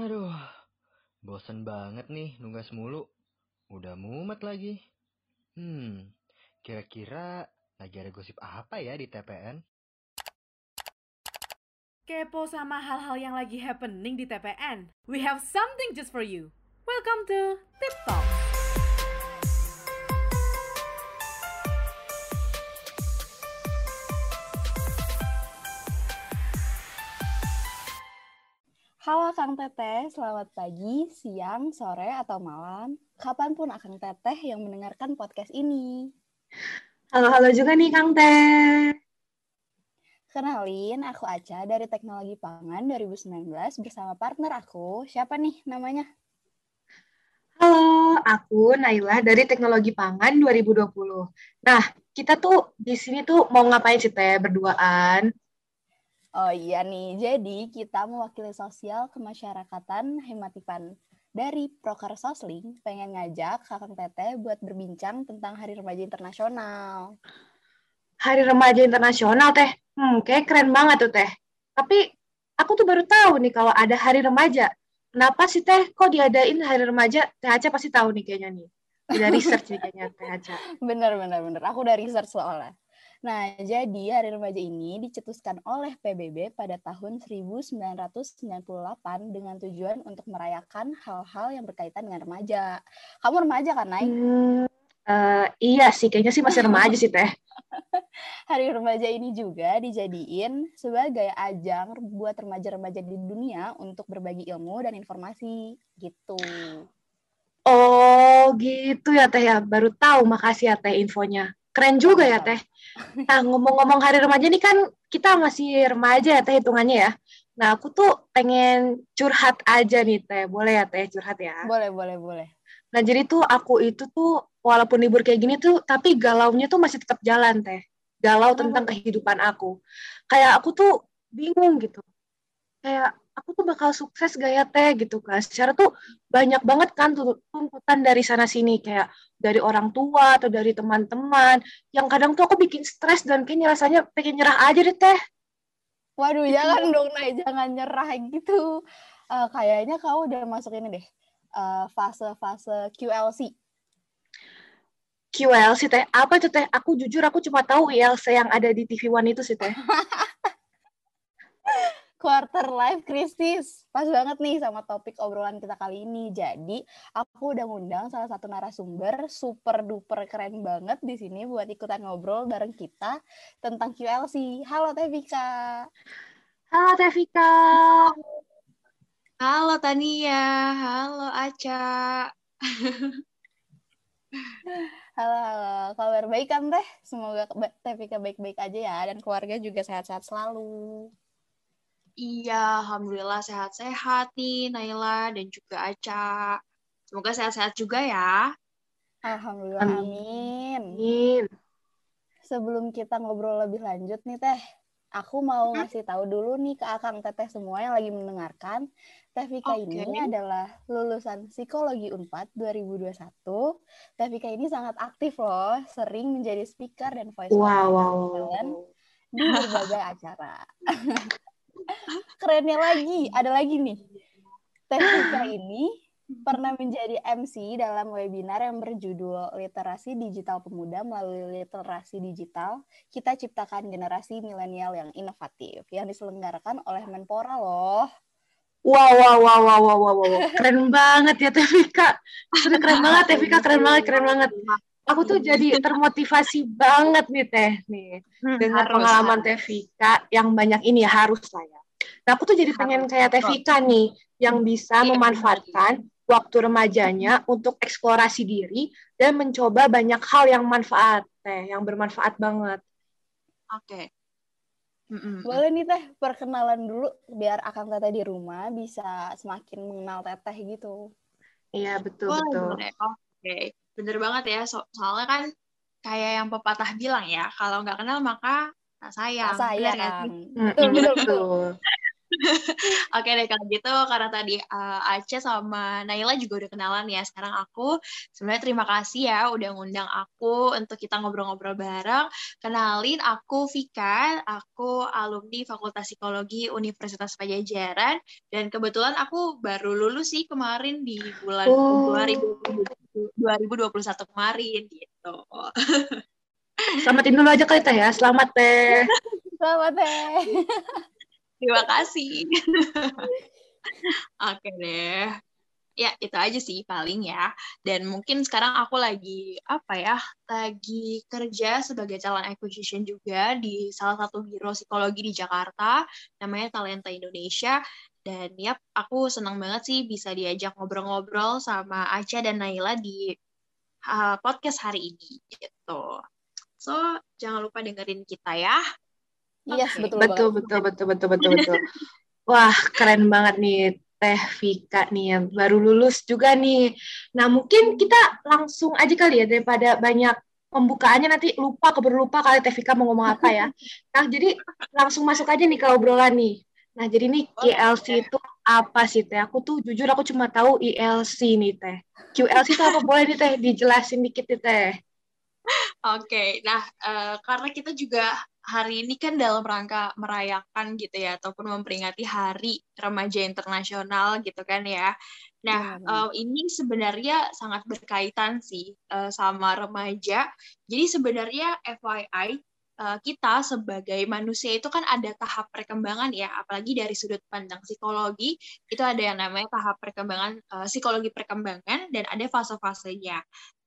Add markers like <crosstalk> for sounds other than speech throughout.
Aduh, bosen banget nih nugas mulu. Udah mumet lagi. Hmm, kira-kira lagi ada gosip apa ya di TPN? Kepo sama hal-hal yang lagi happening di TPN? We have something just for you. Welcome to Tip Talk. Halo Kang Teteh, selamat pagi, siang, sore, atau malam. Kapan pun Akang Teteh yang mendengarkan podcast ini. Halo-halo juga nih Kang Teh. Kenalin, aku Aca dari Teknologi Pangan 2019 bersama partner aku. Siapa nih namanya? Halo, aku Naila dari Teknologi Pangan 2020. Nah, kita tuh di sini tuh mau ngapain sih Teh berduaan? Oh iya nih, jadi kita mewakili sosial kemasyarakatan Hematipan. Dari Proker Sosling pengen ngajak Kakang Teteh buat berbincang tentang Hari Remaja Internasional. Hari Remaja Internasional Teh. Hmm, kayak keren banget tuh Teh. Tapi aku tuh baru tahu nih kalau ada Hari Remaja. Kenapa sih Teh kok diadain Hari Remaja? Teh Aca pasti tahu nih kayaknya nih. Udah research nih kayaknya Teh Aca. <laughs> Bener, bener, bener. Aku udah research soalnya. Nah, jadi Hari Remaja ini dicetuskan oleh PBB pada tahun 1998 dengan tujuan untuk merayakan hal-hal yang berkaitan dengan remaja. Kamu remaja kan, Nay? Hmm, uh, iya sih, kayaknya sih masih remaja sih, Teh. <laughs> Hari remaja ini juga dijadiin sebagai ajang buat remaja-remaja di dunia untuk berbagi ilmu dan informasi, gitu. Oh, gitu ya, Teh ya. Baru tahu, makasih ya, Teh, infonya. Keren juga ya Teh. Nah ngomong-ngomong hari remaja ini kan kita masih remaja ya Teh hitungannya ya. Nah aku tuh pengen curhat aja nih Teh. Boleh ya Teh curhat ya? Boleh, boleh, boleh. Nah jadi tuh aku itu tuh walaupun libur kayak gini tuh tapi galaunya tuh masih tetap jalan Teh. Galau tentang kehidupan aku. Kayak aku tuh bingung gitu. Kayak aku tuh bakal sukses gak ya teh? Gitu kan secara tuh banyak banget kan tuntutan dari sana sini. Kayak dari orang tua atau dari teman-teman. Yang kadang tuh aku bikin stres dan kayaknya rasanya pengen nyerah aja deh teh. Waduh gitu. jangan dong Nay. Jangan nyerah gitu. Uh, kayaknya kau udah masuk ini deh. Fase-fase uh, QLC QLC teh. Apa tuh teh? Aku jujur aku cuma tahu ILC yang ada di TV One itu sih teh <laughs> quarter life crisis. Pas banget nih sama topik obrolan kita kali ini. Jadi, aku udah ngundang salah satu narasumber super duper keren banget di sini buat ikutan ngobrol bareng kita tentang QLC. Halo Tevika. Halo Tevika. Halo Tania. Halo Aca. halo, halo. Kabar baik kan Teh? Semoga Tevika baik-baik aja ya dan keluarga juga sehat-sehat selalu. Iya, alhamdulillah sehat-sehat nih Naila dan juga Aca. Semoga sehat-sehat juga ya. Alhamdulillah, amin. amin. Sebelum kita ngobrol lebih lanjut nih Teh, aku mau ngasih tahu dulu nih ke Akang Teteh semua yang lagi mendengarkan. Teh Vika okay. ini adalah lulusan Psikologi Unpad 2021. Teh Vika ini sangat aktif loh, sering menjadi speaker dan voice wow, wow, wow. di berbagai acara. <laughs> Kerennya lagi, ada lagi nih. Tevika ini pernah menjadi MC dalam webinar yang berjudul Literasi Digital Pemuda melalui literasi digital, kita ciptakan generasi milenial yang inovatif yang diselenggarakan oleh Menpora loh. Wow, wow, wow, wow, wow, wow, wow. keren banget ya Tevika. Sudah keren banget Tevika, keren banget, keren banget. Aku tuh jadi termotivasi banget nih Teh nih hmm, dengan pengalaman Tevika yang banyak ini ya harus lah ya. Nah, aku tuh jadi pengen kayak Tevika nih, yang bisa iya, memanfaatkan waktu remajanya untuk eksplorasi diri dan mencoba banyak hal yang manfaat, Teh, yang bermanfaat banget. Oke. Okay. Boleh nih Teh, perkenalan dulu biar akan Teteh di rumah bisa semakin mengenal Teteh gitu. Iya, betul, Boleh, betul. Oke, okay. bener banget ya. So soalnya kan kayak yang pepatah bilang ya, kalau nggak kenal maka tak sayang. Tak sayang. Betul, betul, betul. <laughs> Oke deh kalau gitu karena tadi uh, Aceh sama Naila juga udah kenalan ya. Sekarang aku sebenarnya terima kasih ya udah ngundang aku untuk kita ngobrol-ngobrol bareng. Kenalin aku Vika, aku alumni Fakultas Psikologi Universitas Pajajaran dan kebetulan aku baru lulus sih kemarin di bulan oh. 2021 kemarin gitu. Selamatin dulu aja kali teh ya. Selamat teh. <laughs> Selamat teh. Terima kasih. <laughs> Oke deh. Ya, itu aja sih paling ya. Dan mungkin sekarang aku lagi, apa ya, lagi kerja sebagai calon acquisition juga di salah satu biro psikologi di Jakarta, namanya Talenta Indonesia. Dan ya, aku senang banget sih bisa diajak ngobrol-ngobrol sama Aca dan Naila di uh, podcast hari ini. Gitu. So, jangan lupa dengerin kita ya. Yes, okay. betul, betul, betul, betul, betul, betul, betul. Wah, keren banget nih Teh Vika nih yang baru lulus juga nih. Nah, mungkin kita langsung aja kali ya daripada banyak pembukaannya nanti lupa keburu lupa kali Teh Vika mau ngomong apa ya. <laughs> Nah, jadi langsung masuk aja nih ke obrolan nih. Nah, jadi nih QLC itu apa sih Teh? Aku tuh jujur aku cuma tahu ILC nih Teh. QLC itu apa boleh nih Teh dijelasin dikit nih Teh. <laughs> Oke, okay. nah uh, karena kita juga hari ini kan dalam rangka merayakan gitu ya ataupun memperingati Hari Remaja Internasional gitu kan ya. Nah, ya, uh, ini sebenarnya sangat berkaitan sih uh, sama remaja. Jadi sebenarnya FYI uh, eh, kita sebagai manusia itu kan ada tahap perkembangan ya, apalagi dari sudut pandang psikologi itu ada yang namanya tahap perkembangan uh, psikologi perkembangan dan ada fase-fasenya.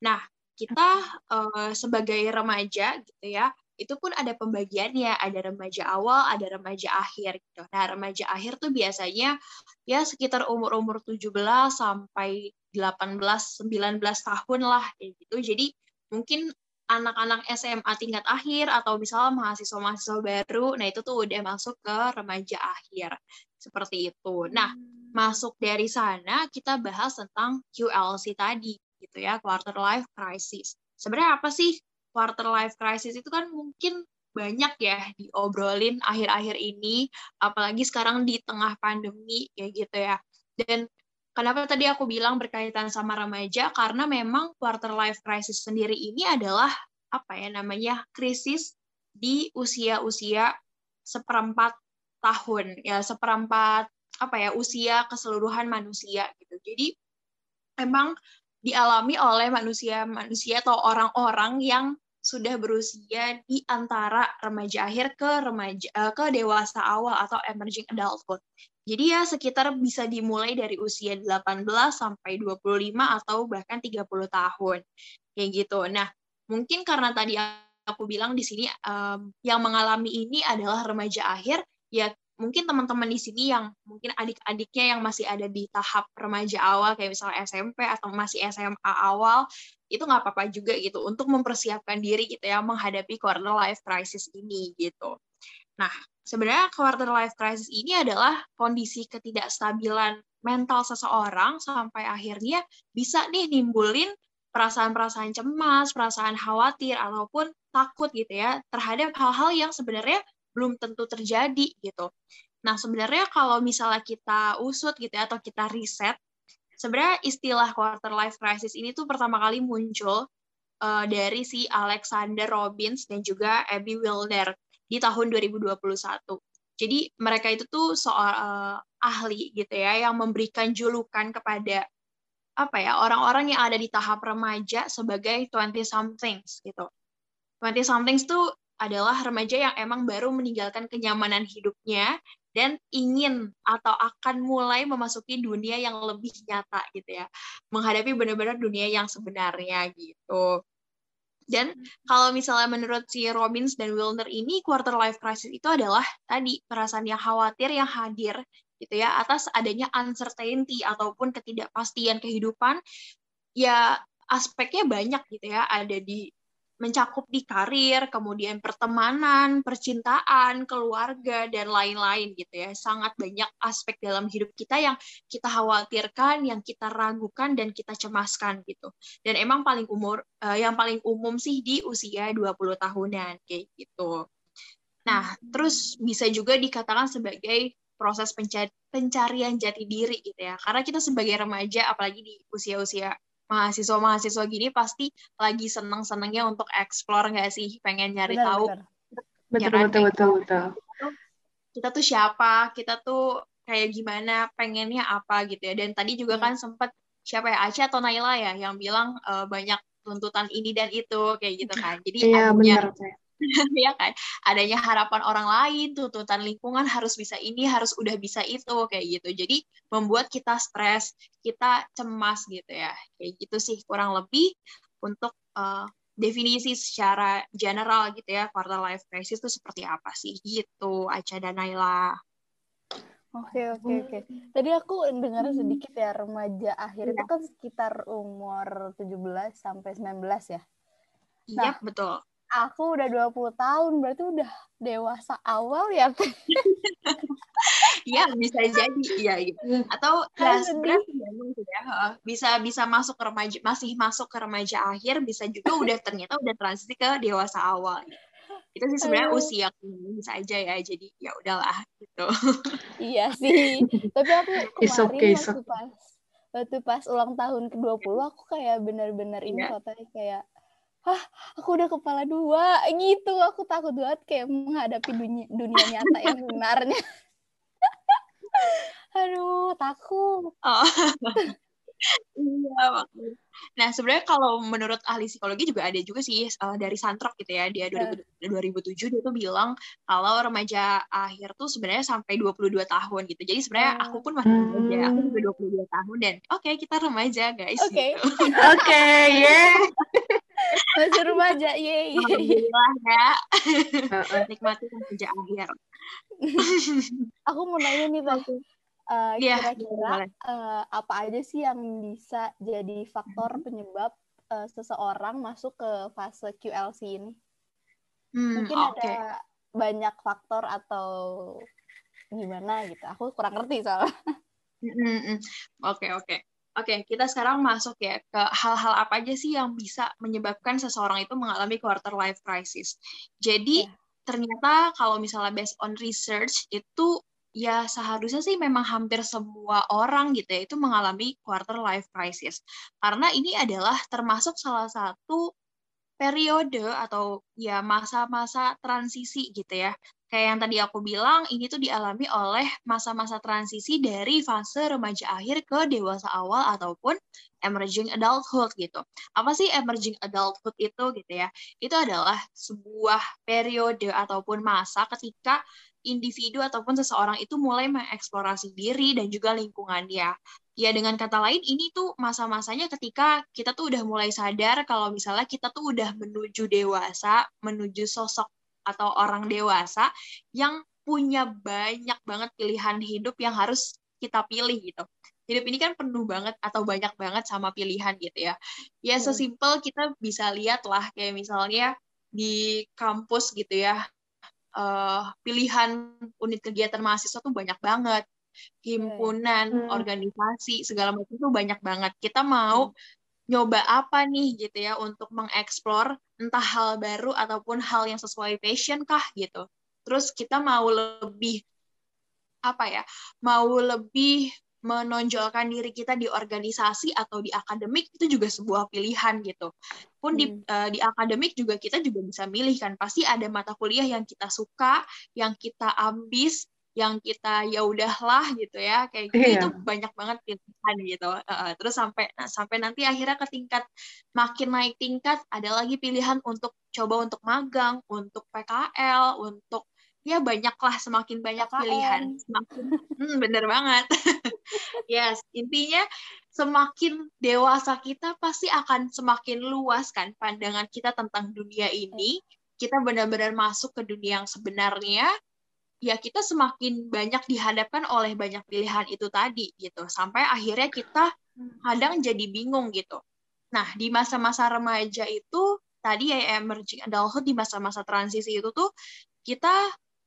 Nah, kita uh, sebagai remaja gitu ya itu pun ada pembagiannya, ada remaja awal, ada remaja akhir gitu. Nah, remaja akhir tuh biasanya ya sekitar umur-umur 17 sampai 18 19 tahun lah kayak gitu. Jadi mungkin anak-anak SMA tingkat akhir atau misalnya mahasiswa-mahasiswa baru, nah itu tuh udah masuk ke remaja akhir. Seperti itu. Nah, hmm. masuk dari sana kita bahas tentang QLC tadi gitu ya, quarter life crisis. Sebenarnya apa sih quarter life crisis itu kan mungkin banyak ya diobrolin akhir-akhir ini, apalagi sekarang di tengah pandemi kayak gitu ya. Dan kenapa tadi aku bilang berkaitan sama remaja karena memang quarter life crisis sendiri ini adalah apa ya namanya krisis di usia-usia seperempat tahun ya seperempat apa ya usia keseluruhan manusia gitu. Jadi emang dialami oleh manusia-manusia atau orang-orang yang sudah berusia di antara remaja akhir ke remaja uh, ke dewasa awal atau emerging adulthood. Jadi ya sekitar bisa dimulai dari usia 18 sampai 25 atau bahkan 30 tahun. Kayak gitu. Nah, mungkin karena tadi aku bilang di sini um, yang mengalami ini adalah remaja akhir, ya mungkin teman-teman di sini yang mungkin adik-adiknya yang masih ada di tahap remaja awal kayak misalnya SMP atau masih SMA awal itu nggak apa-apa juga gitu untuk mempersiapkan diri gitu ya menghadapi quarter life crisis ini gitu. Nah, sebenarnya quarter life crisis ini adalah kondisi ketidakstabilan mental seseorang sampai akhirnya bisa nih nimbulin perasaan-perasaan cemas, perasaan khawatir ataupun takut gitu ya terhadap hal-hal yang sebenarnya belum tentu terjadi gitu. Nah, sebenarnya kalau misalnya kita usut gitu ya atau kita riset sebenarnya istilah quarter life crisis ini tuh pertama kali muncul uh, dari si Alexander Robbins dan juga Abby Wilder di tahun 2021. Jadi mereka itu tuh soal uh, ahli gitu ya yang memberikan julukan kepada apa ya orang-orang yang ada di tahap remaja sebagai 20 somethings gitu. 20 somethings tuh adalah remaja yang emang baru meninggalkan kenyamanan hidupnya dan ingin atau akan mulai memasuki dunia yang lebih nyata gitu ya. Menghadapi benar-benar dunia yang sebenarnya gitu. Dan kalau misalnya menurut si Robbins dan Wilner ini quarter life crisis itu adalah tadi perasaan yang khawatir yang hadir gitu ya atas adanya uncertainty ataupun ketidakpastian kehidupan. Ya aspeknya banyak gitu ya ada di mencakup di karir, kemudian pertemanan, percintaan, keluarga, dan lain-lain gitu ya. Sangat banyak aspek dalam hidup kita yang kita khawatirkan, yang kita ragukan, dan kita cemaskan gitu. Dan emang paling umur, uh, yang paling umum sih di usia 20 tahunan, kayak gitu. Nah, terus bisa juga dikatakan sebagai proses pencari, pencarian jati diri gitu ya. Karena kita sebagai remaja, apalagi di usia-usia mahasiswa-mahasiswa gini pasti lagi seneng-senengnya untuk explore nggak sih? Pengen nyari Benar, tahu. benar. Betul, Ya kan? betul, betul, betul. Kita tuh siapa? Kita tuh kayak gimana? Pengennya apa gitu ya. Dan tadi juga Hmm. kan sempet siapa ya? Aca atau Naila ya yang bilang eh, banyak tuntutan ini dan itu kayak gitu kan. Jadi Iya, adanya benar. <laughs> Ya kan? Adanya harapan orang lain tuntutan lingkungan harus bisa ini harus udah bisa itu kayak gitu. Jadi membuat kita stres kita cemas gitu ya. Kayak gitu sih kurang lebih untuk eh, definisi secara general gitu ya quarter life crisis itu seperti apa sih? Gitu Aca dan Naila. Oke, oke, oke. Tadi aku dengar sedikit ya, remaja akhir itu kan sekitar umur 17 sampai 19 ya. iya betul Aku udah 20 tahun, berarti udah dewasa awal ya. Iya bisa jadi iya gitu. Atau ya Kan sih ya. heeh. Bisa bisa masuk ke remaja masih masuk ke remaja akhir bisa juga udah ternyata udah transisi ke dewasa awal. Itu sih sebenarnya usia bisa aja ya. Jadi ya udahlah gitu. Iya sih. Tapi aku <laughs> It's kemarin okay, it's waktu pas waktu pas ulang tahun ke-20 aku kayak benar-benar ini fotonya kayak Hah, aku udah kepala dua gitu. Aku takut banget kayak menghadapi dunia, dunia nyata yang sebenarnya. <laughs> Aduh, takut. Oh. <laughs> Iya, makanya. Nah, sebenarnya kalau menurut ahli psikologi juga ada juga sih eh, dari Santrok gitu ya, dia 2000 2007 dia tuh bilang kalau remaja akhir tuh sebenarnya sampai 22 tahun gitu. Jadi sebenarnya Oh. aku pun masih remaja, aku Hmm. juga 22 tahun dan oke kita remaja guys Oke. gitu. Oke, yeah. <laughs> Masih remaja, yeay. Alhamdulillah ya, Heeh. nikmati remaja akhir. <laughs> Aku mau nanya nih, Teh. Eh, Iya, kira-kira eh, apa aja sih yang bisa jadi faktor penyebab eh, seseorang masuk ke fase QLC ini? Hmm, Mungkin oke. ada banyak faktor atau gimana gitu. Aku kurang ngerti soalnya. Mm-mm. Oke, oke. Oke, kita sekarang masuk ya ke hal-hal apa aja sih yang bisa menyebabkan seseorang itu mengalami quarter life crisis. Jadi, Ya. ternyata kalau misalnya based on research itu ya seharusnya sih memang hampir semua orang gitu ya itu mengalami quarter life crisis. Karena ini adalah termasuk salah satu periode atau ya masa-masa transisi gitu ya. Kayak yang tadi aku bilang, ini tuh dialami oleh masa-masa transisi dari fase remaja akhir ke dewasa awal ataupun emerging adulthood gitu. Apa sih emerging adulthood itu gitu ya? Itu adalah sebuah periode ataupun masa ketika individu ataupun seseorang itu mulai mengeksplorasi diri dan juga lingkungannya. Ya dengan kata lain ini tuh masa-masanya ketika kita tuh udah mulai sadar kalau misalnya kita tuh udah menuju dewasa, menuju sosok atau orang dewasa yang punya banyak banget pilihan hidup yang harus kita pilih gitu. Hidup ini kan penuh banget atau banyak banget sama pilihan gitu ya. Ya sesimpel kita bisa lihat lah kayak misalnya di kampus gitu ya. Eh, pilihan unit kegiatan mahasiswa tuh banyak banget. Himpunan, Hmm. organisasi, segala macam tuh banyak banget. Kita mau nyoba apa nih gitu ya untuk mengeksplor entah hal baru ataupun hal yang sesuai passion kah gitu. Terus kita mau lebih apa ya? Mau lebih menonjolkan diri kita di organisasi atau di akademik itu juga sebuah pilihan gitu. Pun di Hmm. eh, di akademik juga kita juga bisa milih kan. Pasti ada mata kuliah yang kita suka, yang kita ambis, yang kita ya udahlah gitu ya kayak gitu Iya. itu banyak banget pilihan gitu Eh, terus sampai nah, sampai nanti akhirnya ke tingkat makin naik tingkat ada lagi pilihan untuk coba untuk magang untuk PKL untuk ya banyaklah semakin banyak KKN. pilihan. semakin hmm, bener banget. <laughs> Yes intinya semakin dewasa kita pasti akan semakin luas kan pandangan kita tentang dunia ini. Kita benar-benar masuk ke dunia yang sebenarnya. Ya kita semakin banyak dihadapkan oleh banyak pilihan itu tadi gitu. Sampai akhirnya kita kadang jadi bingung gitu. Nah di masa-masa remaja itu tadi ya emerging adulthood di masa-masa transisi itu tuh kita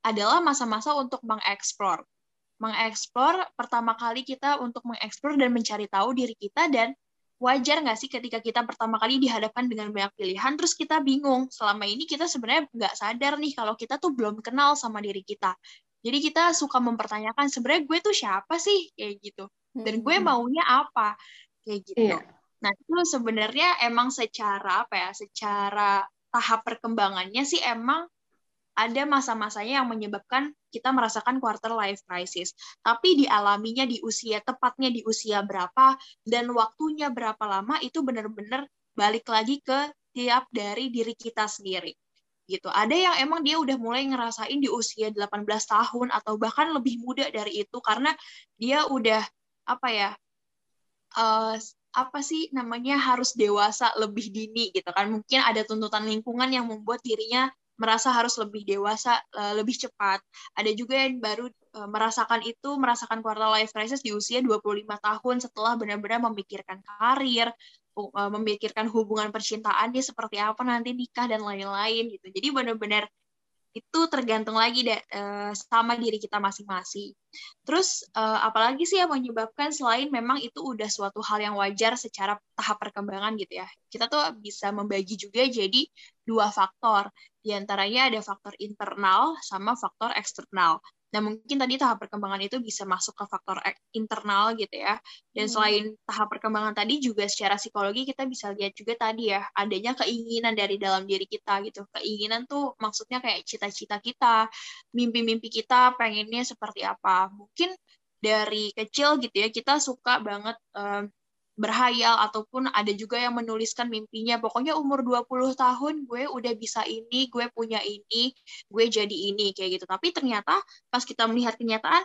adalah masa-masa untuk mengeksplor mengeksplor pertama kali kita untuk mengeksplor dan mencari tahu diri kita dan wajar nggak sih ketika kita pertama kali dihadapkan dengan banyak pilihan terus kita bingung selama ini kita sebenarnya nggak sadar nih kalau kita tuh belum kenal sama diri kita Jadi kita suka mempertanyakan sebenarnya gue tuh siapa sih kayak gitu. Dan gue maunya apa kayak gitu. Iya. Nah, itu sebenarnya emang secara apa ya? Secara tahap perkembangannya sih emang ada masa-masanya yang menyebabkan kita merasakan quarter life crisis. Tapi dialaminya di usia tepatnya di usia berapa dan waktunya berapa lama itu benar-benar balik lagi ke tiap dari diri kita sendiri. Gitu. Ada yang emang dia udah mulai ngerasain di usia 18 tahun atau bahkan lebih muda dari itu karena dia udah apa ya? Uh, apa sih namanya harus dewasa lebih dini gitu kan mungkin ada tuntutan lingkungan yang membuat dirinya merasa harus lebih dewasa, uh, lebih cepat. Ada juga yang baru uh, merasakan itu, merasakan quarter life crisis di usia 25 tahun setelah benar-benar memikirkan karir, uh, memikirkan hubungan percintaannya seperti apa nanti nikah dan lain-lain gitu. Jadi benar-benar itu tergantung lagi deh, sama diri kita masing-masing. Terus apalagi sih yang menyebabkan selain memang itu udah suatu hal yang wajar secara tahap perkembangan gitu ya. Kita tuh bisa membagi juga jadi dua faktor. Di antaranya ada faktor internal sama faktor eksternal. Nah, mungkin tadi tahap perkembangan itu bisa masuk ke faktor internal gitu ya. Dan hmm. selain tahap perkembangan tadi juga secara psikologi kita bisa lihat juga tadi ya, adanya keinginan dari dalam diri kita gitu. Keinginan tuh maksudnya kayak cita-cita kita, mimpi-mimpi kita pengennya seperti apa. Mungkin dari kecil gitu ya, kita suka banget um, berhayal ataupun ada juga yang menuliskan mimpinya pokoknya umur 20 tahun gue udah bisa ini, gue punya ini, gue jadi ini kayak gitu. Tapi ternyata pas kita melihat kenyataan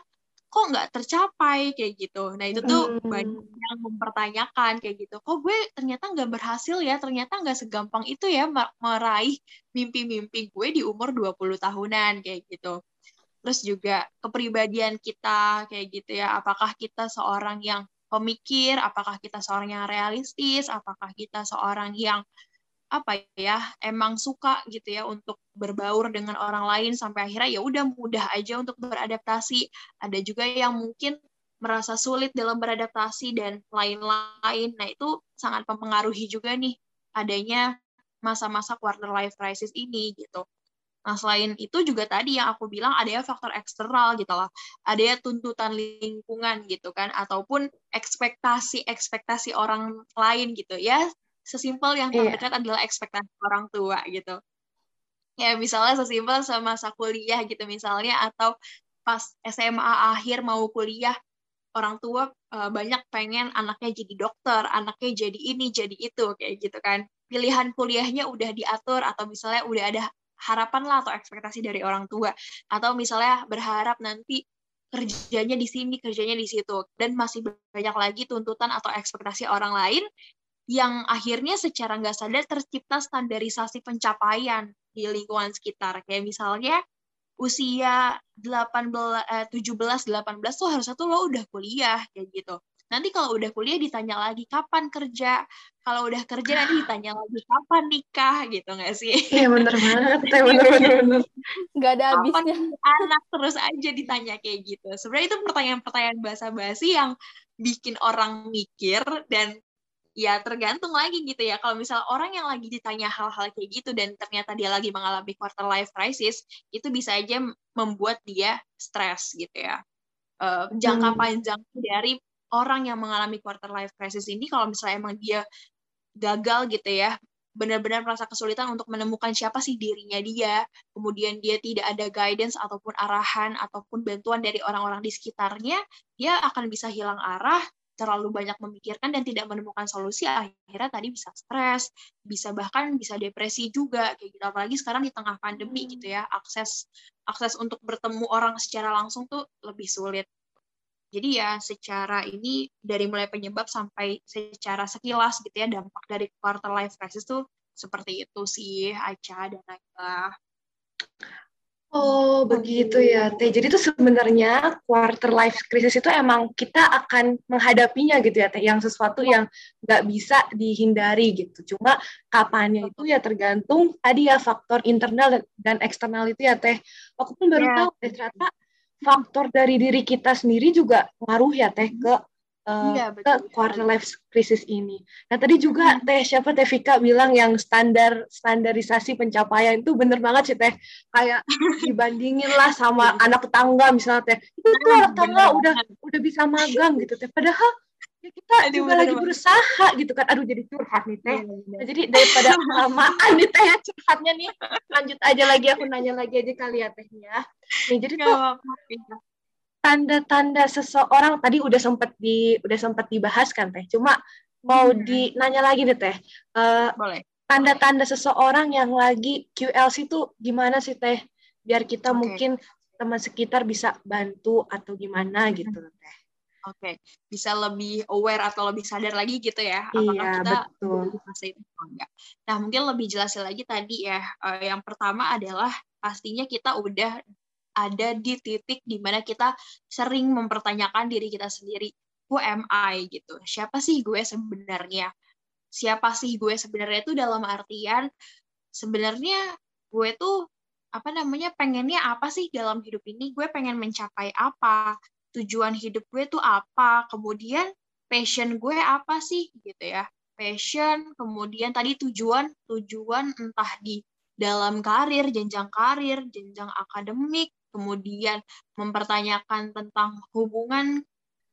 kok nggak tercapai kayak gitu. Nah itu tuh hmm. banyak yang mempertanyakan kayak gitu. Kok gue ternyata nggak berhasil ya, ternyata nggak segampang itu ya meraih mimpi-mimpi gue di umur 20 tahunan kayak gitu. Terus juga kepribadian kita kayak gitu ya, apakah kita seorang yang pemikir, apakah kita seorang yang realistis, apakah kita seorang yang apa ya emang suka gitu ya untuk berbaur dengan orang lain sampai akhirnya ya udah mudah aja untuk beradaptasi. Ada juga yang mungkin merasa sulit dalam beradaptasi dan lain-lain. Nah itu sangat mempengaruhi juga nih adanya masa-masa quarter life crisis ini gitu Nah, selain itu juga tadi yang aku bilang ada ya faktor eksternal gitu loh. Ada ya tuntutan lingkungan gitu kan ataupun ekspektasi-ekspektasi orang lain gitu ya. Sesimpel yang iya. terdekat yeah. adalah ekspektasi orang tua gitu. Ya, misalnya sesimpel sama masa kuliah gitu misalnya atau pas SMA akhir mau kuliah orang tua uh, banyak pengen anaknya jadi dokter, anaknya jadi ini, jadi itu kayak gitu kan. Pilihan kuliahnya udah diatur atau misalnya udah ada harapan lah atau ekspektasi dari orang tua. Atau misalnya berharap nanti kerjanya di sini kerjanya di situ. Dan masih banyak lagi tuntutan atau ekspektasi orang lain yang akhirnya secara nggak sadar tercipta standarisasi pencapaian di lingkungan sekitar. Kayak misalnya usia 18 eh, 17 18 tuh harusnya tuh lo udah kuliah kayak gitu. Nanti kalau udah kuliah ditanya lagi kapan kerja, kalau udah kerja nanti ditanya lagi kapan nikah gitu nggak sih? Iya bener banget, ya <laughs> bener bener bener. Gak ada habisnya. anak terus aja ditanya kayak gitu. Sebenarnya itu pertanyaan-pertanyaan basa-basi yang bikin orang mikir dan ya tergantung lagi gitu ya kalau misalnya orang yang lagi ditanya hal-hal kayak gitu dan ternyata dia lagi mengalami quarter life crisis itu bisa aja membuat dia stres gitu ya uh, jangka hmm. panjang dari orang yang mengalami quarter life crisis ini kalau misalnya emang dia gagal gitu ya benar-benar merasa kesulitan untuk menemukan siapa sih dirinya dia, kemudian dia tidak ada guidance ataupun arahan ataupun bantuan dari orang-orang di sekitarnya, dia akan bisa hilang arah, terlalu banyak memikirkan dan tidak menemukan solusi, akhirnya tadi bisa stres, bisa bahkan bisa depresi juga kayak gitu. Apalagi sekarang di tengah pandemi gitu ya, akses akses untuk bertemu orang secara langsung tuh lebih sulit. Jadi ya secara ini dari mulai penyebab sampai secara sekilas gitu ya dampak dari quarter life crisis tuh seperti itu sih Aca dan Naila. Oh begitu ya Teh. Jadi itu sebenarnya quarter life crisis itu emang kita akan menghadapinya gitu ya Teh. Yang sesuatu yang nggak bisa dihindari gitu. Cuma kapannya itu ya tergantung tadi ya faktor internal dan eksternal itu ya Teh. Aku pun baru yeah. tahu Teh ternyata faktor dari diri kita sendiri juga ngaruh ya teh ke uh, iya, betul. ke quarter life crisis ini. Nah tadi juga hmm. Teh siapa Teh Vika bilang yang standar standarisasi pencapaian itu bener banget sih Teh. Kayak <laughs> dibandingin lah sama anak tetangga misalnya Teh. Itu tuh anak tetangga udah udah bisa magang gitu Teh. Padahal ya kita Aduh, juga lagi berusaha gitu kan. Aduh jadi curhat nih Teh. Nah, jadi daripada <laughs> kelamaan nih Teh ya curhatnya nih. Lanjut aja lagi aku nanya lagi aja kali ya Tehnya. Nih jadi tuh tanda-tanda seseorang tadi udah sempat di udah sempat dibahas kan teh cuma mau hmm. dinanya lagi deh teh uh, boleh tanda-tanda seseorang yang lagi QLC itu gimana sih teh biar kita okay. mungkin teman sekitar bisa bantu atau gimana gitu teh Oke, okay. bisa lebih aware atau lebih sadar lagi gitu ya, apakah iya, kita betul. di fase itu atau enggak. Nah, mungkin lebih jelas lagi tadi ya, uh, yang pertama adalah pastinya kita udah ada di titik di mana kita sering mempertanyakan diri kita sendiri, who am I gitu, siapa sih gue sebenarnya? Siapa sih gue sebenarnya itu dalam artian sebenarnya gue tuh apa namanya pengennya apa sih dalam hidup ini? Gue pengen mencapai apa? Tujuan hidup gue tuh apa? Kemudian passion gue apa sih gitu ya? Passion, kemudian tadi tujuan, tujuan entah di dalam karir, jenjang karir, jenjang akademik, kemudian mempertanyakan tentang hubungan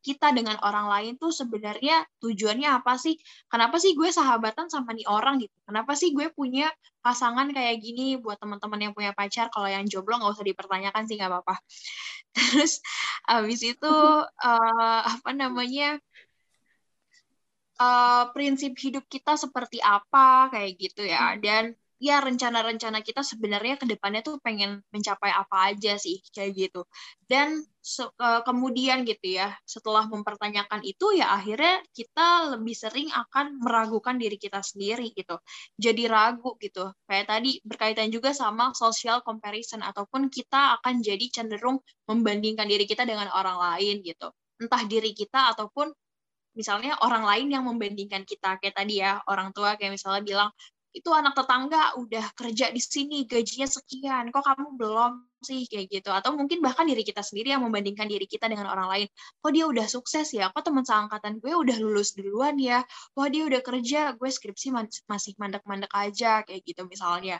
kita dengan orang lain tuh sebenarnya tujuannya apa sih? Kenapa sih gue sahabatan sama nih orang gitu? Kenapa sih gue punya pasangan kayak gini buat teman-teman yang punya pacar? Kalau yang jomblo nggak usah dipertanyakan sih nggak apa-apa. <laughs> Terus abis itu uh, apa namanya? Uh, prinsip hidup kita seperti apa kayak gitu ya dan ya rencana-rencana kita sebenarnya ke depannya tuh pengen mencapai apa aja sih kayak gitu. Dan uh, kemudian gitu ya, setelah mempertanyakan itu ya akhirnya kita lebih sering akan meragukan diri kita sendiri gitu. Jadi ragu gitu. Kayak tadi berkaitan juga sama social comparison ataupun kita akan jadi cenderung membandingkan diri kita dengan orang lain gitu. Entah diri kita ataupun misalnya orang lain yang membandingkan kita kayak tadi ya orang tua kayak misalnya bilang itu anak tetangga udah kerja di sini gajinya sekian kok kamu belum sih? Kayak gitu. Atau mungkin bahkan diri kita sendiri yang membandingkan diri kita dengan orang lain. Kok dia udah sukses ya? Kok teman seangkatan gue udah lulus duluan ya? Kok dia udah kerja? Gue skripsi masih mandek-mandek aja kayak gitu misalnya.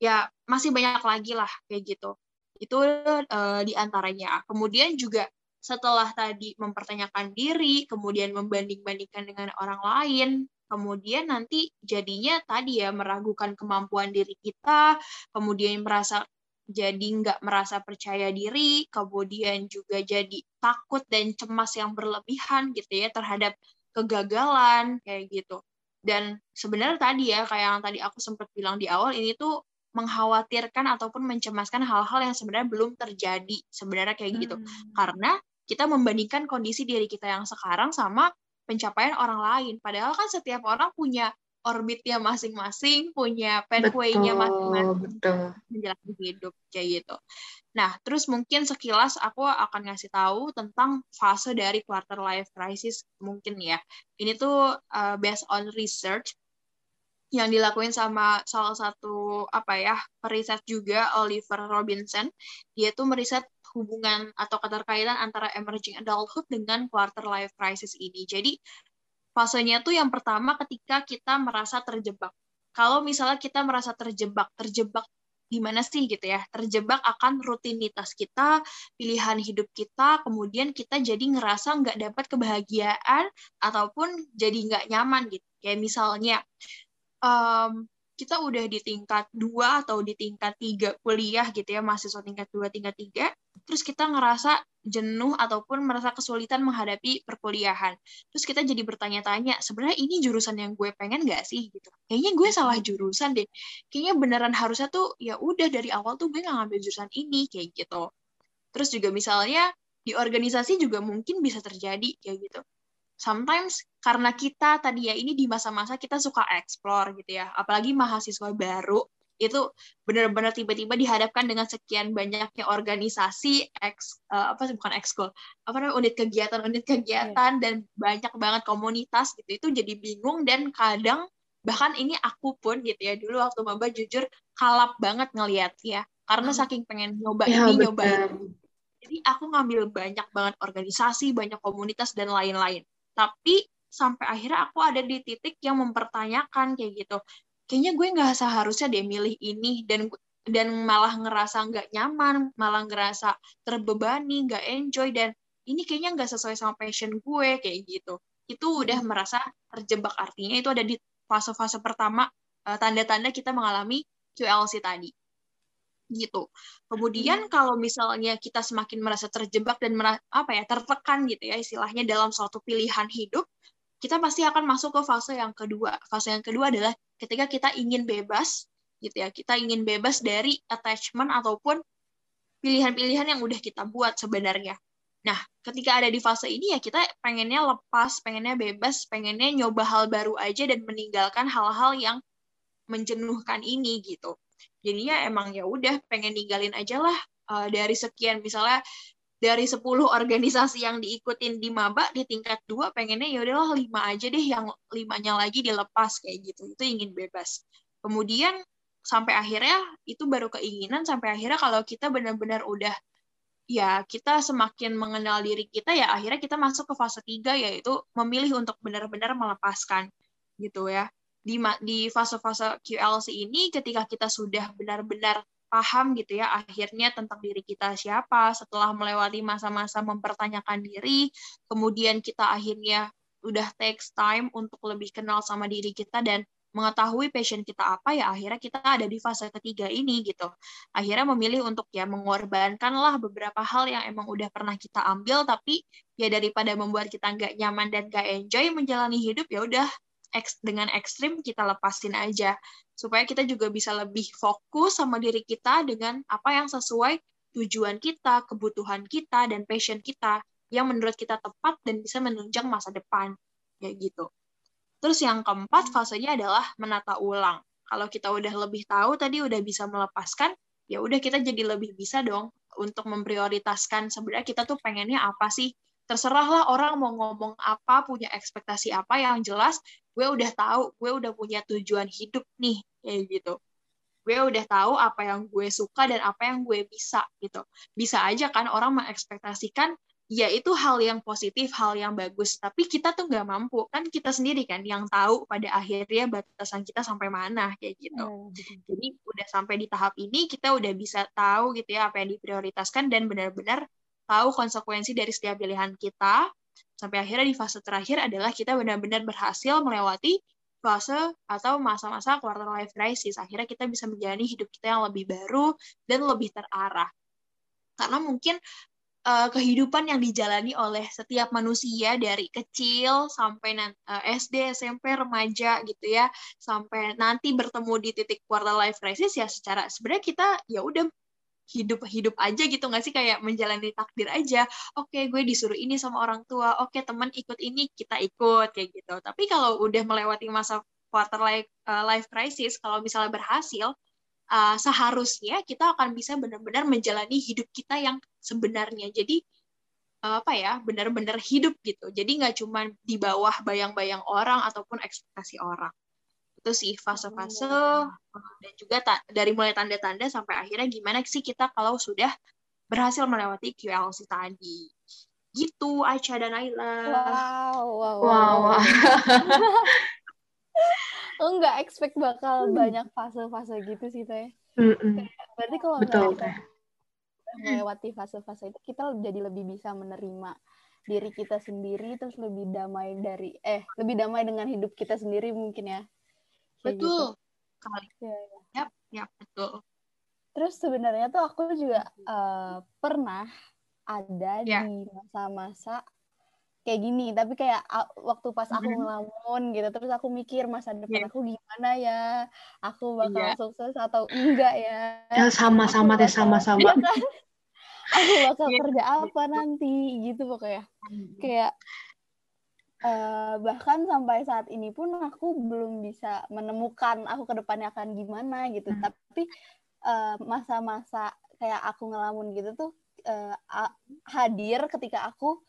Ya masih banyak lagi lah kayak gitu. Itu uh, di antaranya. Kemudian juga setelah tadi mempertanyakan diri kemudian membanding-bandingkan dengan orang lain kemudian nanti jadinya tadi ya meragukan kemampuan diri kita, kemudian merasa jadi nggak merasa percaya diri, kemudian juga jadi takut dan cemas yang berlebihan gitu ya terhadap kegagalan kayak gitu. Dan sebenarnya tadi ya kayak yang tadi aku sempat bilang di awal ini tuh mengkhawatirkan ataupun mencemaskan hal-hal yang sebenarnya belum terjadi sebenarnya kayak gitu. Hmm. Karena kita membandingkan kondisi diri kita yang sekarang sama pencapaian orang lain. Padahal kan setiap orang punya orbitnya masing-masing, punya pathway-nya masing-masing menjalani hidup kayak gitu. Nah, terus mungkin sekilas aku akan ngasih tahu tentang fase dari quarter life crisis mungkin ya. Ini tuh uh, based on research yang dilakuin sama salah satu apa ya periset juga Oliver Robinson. Dia tuh meriset hubungan atau keterkaitan antara emerging adulthood dengan quarter life crisis ini. Jadi fasenya tuh yang pertama ketika kita merasa terjebak. Kalau misalnya kita merasa terjebak, terjebak di mana sih gitu ya? Terjebak akan rutinitas kita, pilihan hidup kita, kemudian kita jadi ngerasa nggak dapat kebahagiaan ataupun jadi nggak nyaman gitu. Kayak misalnya um, kita udah di tingkat dua atau di tingkat tiga kuliah gitu ya mahasiswa tingkat dua tingkat tiga. Terus kita ngerasa jenuh ataupun merasa kesulitan menghadapi perkuliahan. Terus kita jadi bertanya-tanya sebenarnya ini jurusan yang gue pengen gak sih? Gitu. Kayaknya gue salah jurusan deh. Kayaknya beneran harusnya tuh ya udah dari awal tuh gue gak ngambil jurusan ini kayak gitu. Terus juga misalnya di organisasi juga mungkin bisa terjadi kayak gitu sometimes karena kita tadi ya ini di masa-masa kita suka explore gitu ya, apalagi mahasiswa baru itu benar-benar tiba-tiba dihadapkan dengan sekian banyaknya organisasi ex uh, apa sih bukan ekskul apa namanya unit kegiatan unit kegiatan yeah. dan banyak banget komunitas gitu itu jadi bingung dan kadang bahkan ini aku pun gitu ya dulu waktu maba jujur kalap banget ngelihat ya karena hmm. saking pengen nyoba ya, ini betul. nyoba ini Jadi aku ngambil banyak banget organisasi, banyak komunitas dan lain-lain. Tapi sampai akhirnya aku ada di titik yang mempertanyakan kayak gitu. Kayaknya gue nggak seharusnya deh milih ini dan dan malah ngerasa nggak nyaman, malah ngerasa terbebani, nggak enjoy dan ini kayaknya nggak sesuai sama passion gue kayak gitu. Itu udah merasa terjebak artinya itu ada di fase-fase pertama eh, tanda-tanda kita mengalami QLC tadi gitu. Kemudian hmm. kalau misalnya kita semakin merasa terjebak dan merasa, apa ya tertekan gitu ya istilahnya dalam suatu pilihan hidup, kita pasti akan masuk ke fase yang kedua. Fase yang kedua adalah ketika kita ingin bebas gitu ya. Kita ingin bebas dari attachment ataupun pilihan-pilihan yang udah kita buat sebenarnya. Nah, ketika ada di fase ini ya kita pengennya lepas, pengennya bebas, pengennya nyoba hal baru aja dan meninggalkan hal-hal yang menjenuhkan ini gitu jadinya emang ya udah pengen ninggalin aja lah uh, dari sekian. Misalnya dari 10 organisasi yang diikutin di maba di tingkat dua pengennya ya udahlah lima aja deh yang limanya lagi dilepas kayak gitu. Itu ingin bebas. Kemudian sampai akhirnya itu baru keinginan sampai akhirnya kalau kita benar-benar udah ya kita semakin mengenal diri kita ya akhirnya kita masuk ke fase tiga yaitu memilih untuk benar-benar melepaskan gitu ya di di fase-fase QLC ini ketika kita sudah benar-benar paham gitu ya akhirnya tentang diri kita siapa setelah melewati masa-masa mempertanyakan diri kemudian kita akhirnya udah takes time untuk lebih kenal sama diri kita dan mengetahui passion kita apa ya akhirnya kita ada di fase ketiga ini gitu. Akhirnya memilih untuk ya mengorbankan lah beberapa hal yang emang udah pernah kita ambil tapi ya daripada membuat kita nggak nyaman dan nggak enjoy menjalani hidup ya udah dengan ekstrim kita lepasin aja supaya kita juga bisa lebih fokus sama diri kita dengan apa yang sesuai tujuan kita, kebutuhan kita dan passion kita yang menurut kita tepat dan bisa menunjang masa depan kayak gitu. Terus yang keempat fasenya adalah menata ulang. Kalau kita udah lebih tahu tadi udah bisa melepaskan, ya udah kita jadi lebih bisa dong untuk memprioritaskan sebenarnya kita tuh pengennya apa sih terserahlah orang mau ngomong apa, punya ekspektasi apa yang jelas gue udah tahu, gue udah punya tujuan hidup nih kayak gitu. Gue udah tahu apa yang gue suka dan apa yang gue bisa gitu. Bisa aja kan orang mengekspektasikan ya itu hal yang positif, hal yang bagus. Tapi kita tuh nggak mampu. Kan kita sendiri kan yang tahu pada akhirnya batasan kita sampai mana kayak gitu. Oh, Jadi udah sampai di tahap ini kita udah bisa tahu gitu ya apa yang diprioritaskan dan benar-benar tahu konsekuensi dari setiap pilihan kita, sampai akhirnya di fase terakhir adalah kita benar-benar berhasil melewati fase atau masa-masa quarter life crisis. Akhirnya kita bisa menjalani hidup kita yang lebih baru dan lebih terarah. Karena mungkin uh, kehidupan yang dijalani oleh setiap manusia dari kecil sampai uh, eh, SD, SMP, remaja gitu ya, sampai nanti bertemu di titik quarter life crisis ya secara sebenarnya kita ya udah hidup hidup aja gitu nggak sih? Kayak menjalani takdir aja. Oke okay, gue disuruh ini sama orang tua. Oke okay, teman ikut ini kita ikut kayak gitu. Tapi kalau udah melewati masa quarter life uh, life crisis kalau misalnya berhasil uh, seharusnya kita akan bisa benar-benar menjalani hidup kita yang sebenarnya. Jadi uh, apa ya benar-benar hidup gitu. Jadi nggak cuma di bawah bayang-bayang orang ataupun ekspektasi orang itu sih fase-fase oh. dan juga dari mulai tanda-tanda sampai akhirnya gimana sih kita kalau sudah berhasil melewati QLC tadi gitu Aicha dan Ayla wow wow wow, wow. <laughs> nggak expect bakal hmm. banyak fase-fase gitu sih teh mm -mm. berarti kalau betul teh melewati fase-fase itu kita jadi lebih bisa menerima diri kita sendiri terus lebih damai dari eh lebih damai dengan hidup kita sendiri mungkin ya betul gitu. kali ya, ya. ya betul terus sebenarnya tuh aku juga uh, pernah ada ya. di masa-masa kayak gini tapi kayak waktu pas aku mm-hmm. ngelamun gitu terus aku mikir masa depan yeah. aku gimana ya aku bakal yeah. sukses atau enggak ya, ya sama sama deh sama sama iya kan? aku bakal <laughs> <laughs> yeah. kerja apa nanti gitu pokoknya mm-hmm. kayak Uh, bahkan sampai saat ini pun aku belum bisa menemukan aku ke depannya akan gimana gitu. Hmm. Tapi eh, masa-masa uh, kayak aku ngelamun gitu tuh uh, hadir ketika aku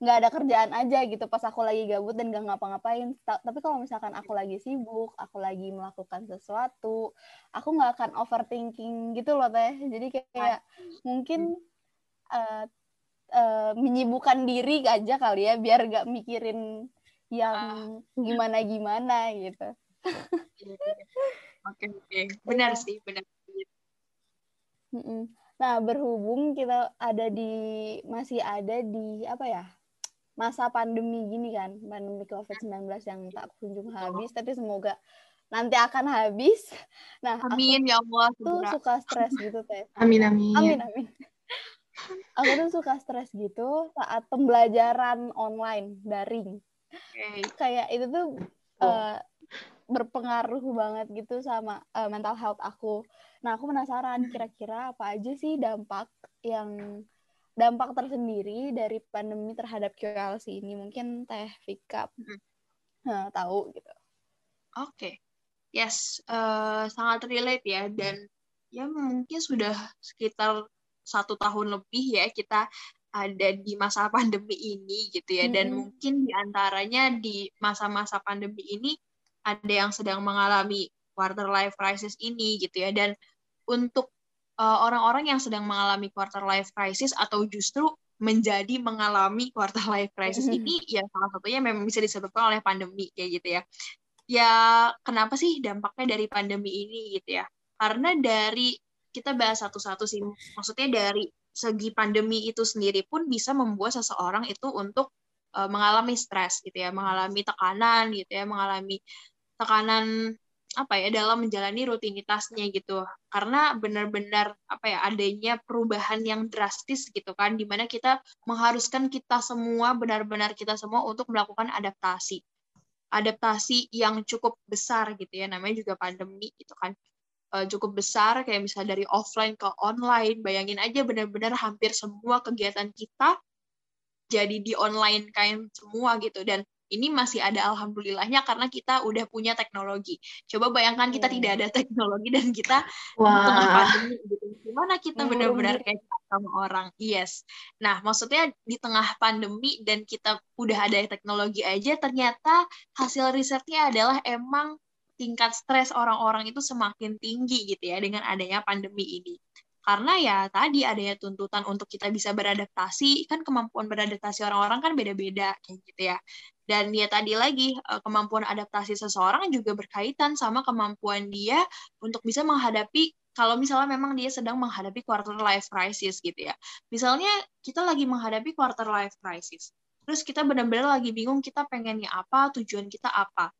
nggak ada kerjaan aja gitu pas aku lagi gabut dan gak ngapa-ngapain. Tapi kalau misalkan aku lagi sibuk, aku lagi melakukan sesuatu, aku nggak akan overthinking gitu loh teh. Jadi kayak, kayak mungkin uh, uh, menyibukkan diri aja kali ya biar gak mikirin yang ah. gimana gimana gitu oke oke benar sih benar nah berhubung kita ada di masih ada di apa ya masa pandemi gini kan pandemi covid 19 yang tak kunjung habis tapi semoga nanti akan habis. Nah, amin ya Allah. Tuh suka stres gitu teh. Amin amin. Amin amin. Aku tuh suka stres gitu saat pembelajaran online daring. Okay. Kayak itu tuh oh. uh, berpengaruh banget gitu sama uh, mental health aku. Nah, aku penasaran kira-kira apa aja sih dampak yang dampak tersendiri dari pandemi terhadap QLC ini. Mungkin Teh Vika uh, tahu gitu. Oke. Okay. Yes, uh, sangat relate ya dan ya mungkin sudah sekitar satu tahun lebih ya kita ada di masa pandemi ini gitu ya dan mm -hmm. mungkin di antaranya di masa-masa pandemi ini ada yang sedang mengalami quarter life crisis ini gitu ya dan untuk eh, orang-orang uh, yang sedang mengalami quarter life crisis atau justru menjadi mengalami quarter life crisis mm -hmm. ini ya salah satunya memang bisa disebabkan oleh pandemi kayak gitu ya ya kenapa sih dampaknya dari pandemi ini gitu ya karena dari kita bahas satu-satu sih. Maksudnya dari segi pandemi itu sendiri pun bisa membuat seseorang itu untuk uh, mengalami stres gitu ya, mengalami tekanan gitu ya, mengalami tekanan apa ya dalam menjalani rutinitasnya gitu. Karena benar-benar apa ya adanya perubahan yang drastis gitu kan di mana kita mengharuskan kita semua benar-benar kita semua untuk melakukan adaptasi. Adaptasi yang cukup besar gitu ya namanya juga pandemi gitu kan uh, cukup besar kayak misalnya dari offline ke online bayangin aja benar-benar hampir semua kegiatan kita jadi di online kain semua gitu dan ini masih ada alhamdulillahnya karena kita udah punya teknologi. Coba bayangkan kita hmm. tidak ada teknologi dan kita Wah. di tengah pandemi gitu. Gimana kita benar-benar kayak sama orang? Yes. Nah, maksudnya di tengah pandemi dan kita udah ada teknologi aja ternyata hasil risetnya adalah emang tingkat stres orang-orang itu semakin tinggi gitu ya dengan adanya pandemi ini. Karena ya tadi adanya tuntutan untuk kita bisa beradaptasi, kan kemampuan beradaptasi orang-orang kan beda-beda kayak gitu ya. Dan ya tadi lagi eh, kemampuan adaptasi seseorang juga berkaitan sama kemampuan dia untuk bisa menghadapi kalau misalnya memang dia sedang menghadapi quarter life crisis gitu ya. Misalnya kita lagi menghadapi quarter life crisis. Terus kita benar-benar lagi bingung kita pengennya apa, tujuan kita apa